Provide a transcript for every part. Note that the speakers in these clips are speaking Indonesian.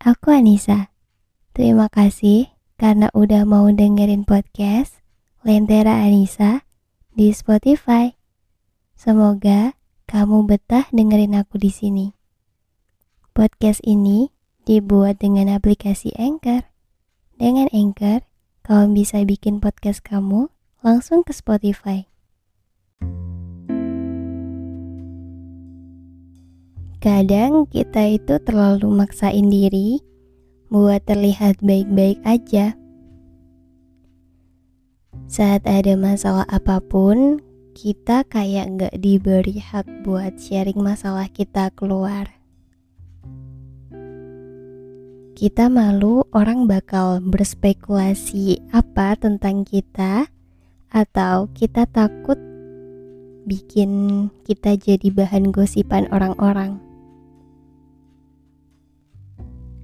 aku Anissa. Terima kasih karena udah mau dengerin podcast Lentera Anissa di Spotify. Semoga kamu betah dengerin aku di sini. Podcast ini dibuat dengan aplikasi Anchor. Dengan Anchor, kamu bisa bikin podcast kamu langsung ke Spotify. Kadang kita itu terlalu maksain diri buat terlihat baik-baik aja. Saat ada masalah apa pun, kita kayak gak diberi hak buat sharing masalah kita keluar. Kita malu orang bakal berspekulasi apa tentang kita, atau kita takut bikin kita jadi bahan gosipan orang-orang.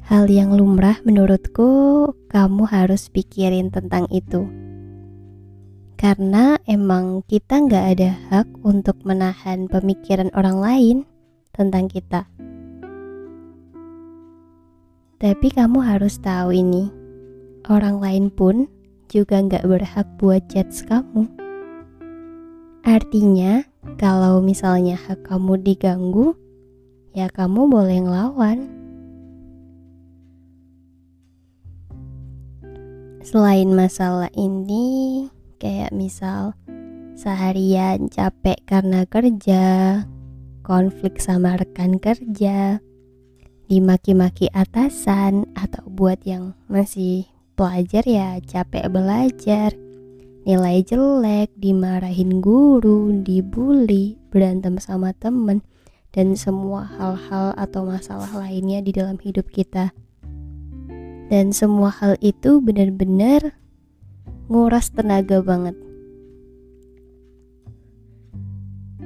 Hal yang lumrah menurutku kamu harus pikirin tentang itu. Karena emang kita nggak ada hak untuk menahan pemikiran orang lain tentang kita. Tapi kamu harus tahu ini, orang lain pun juga nggak berhak buat judge kamu. Artinya, kalau misalnya hak kamu diganggu, ya kamu boleh ngelawan. Selain masalah ini, kayak misal seharian capek karena kerja, konflik sama rekan kerja, dimaki-maki atasan, atau buat yang masih pelajar ya capek belajar, nilai jelek, dimarahin guru, dibully, berantem sama temen, dan semua hal-hal atau masalah lainnya di dalam hidup kita. Dan semua hal itu benar-benar nguras tenaga banget.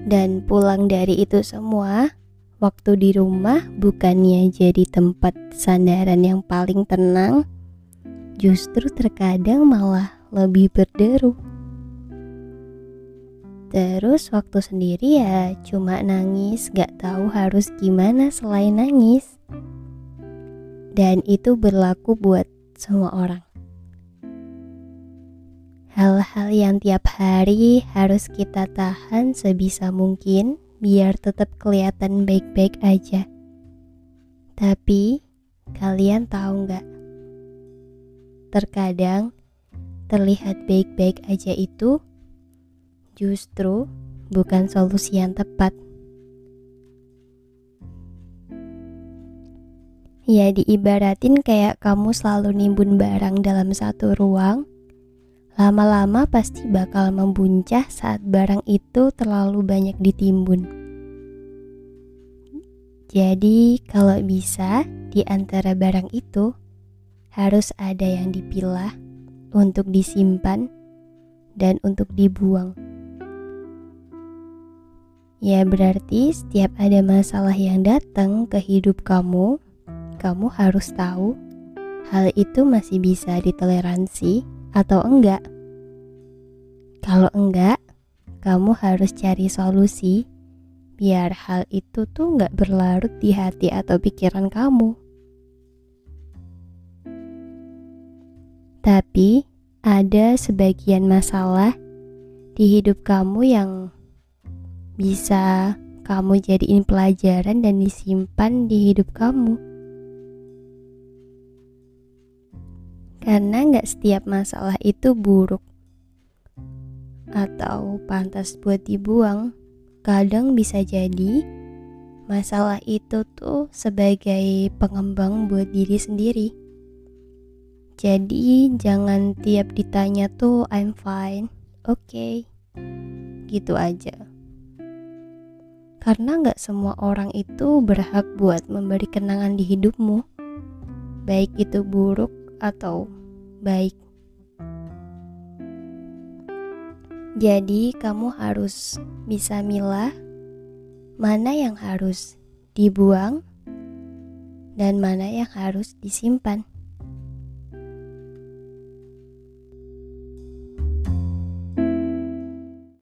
Dan pulang dari itu semua, waktu di rumah bukannya jadi tempat sandaran yang paling tenang, justru terkadang malah lebih berderu. Terus waktu sendiri ya cuma nangis, gak tahu harus gimana selain nangis dan itu berlaku buat semua orang. Hal-hal yang tiap hari harus kita tahan sebisa mungkin biar tetap kelihatan baik-baik aja. Tapi kalian tahu nggak? Terkadang terlihat baik-baik aja itu justru bukan solusi yang tepat. Ya diibaratin kayak kamu selalu nimbun barang dalam satu ruang Lama-lama pasti bakal membuncah saat barang itu terlalu banyak ditimbun Jadi kalau bisa di antara barang itu harus ada yang dipilah untuk disimpan dan untuk dibuang. Ya berarti setiap ada masalah yang datang ke hidup kamu, kamu harus tahu hal itu masih bisa ditoleransi atau enggak. Kalau enggak, kamu harus cari solusi biar hal itu tuh enggak berlarut di hati atau pikiran kamu. Tapi ada sebagian masalah di hidup kamu yang bisa kamu jadiin pelajaran dan disimpan di hidup kamu. Karena nggak setiap masalah itu buruk atau pantas buat dibuang. Kadang bisa jadi masalah itu tuh sebagai pengembang buat diri sendiri. Jadi jangan tiap ditanya tuh I'm fine, oke, okay. gitu aja. Karena nggak semua orang itu berhak buat memberi kenangan di hidupmu, baik itu buruk atau baik. Jadi, kamu harus bisa milah mana yang harus dibuang dan mana yang harus disimpan.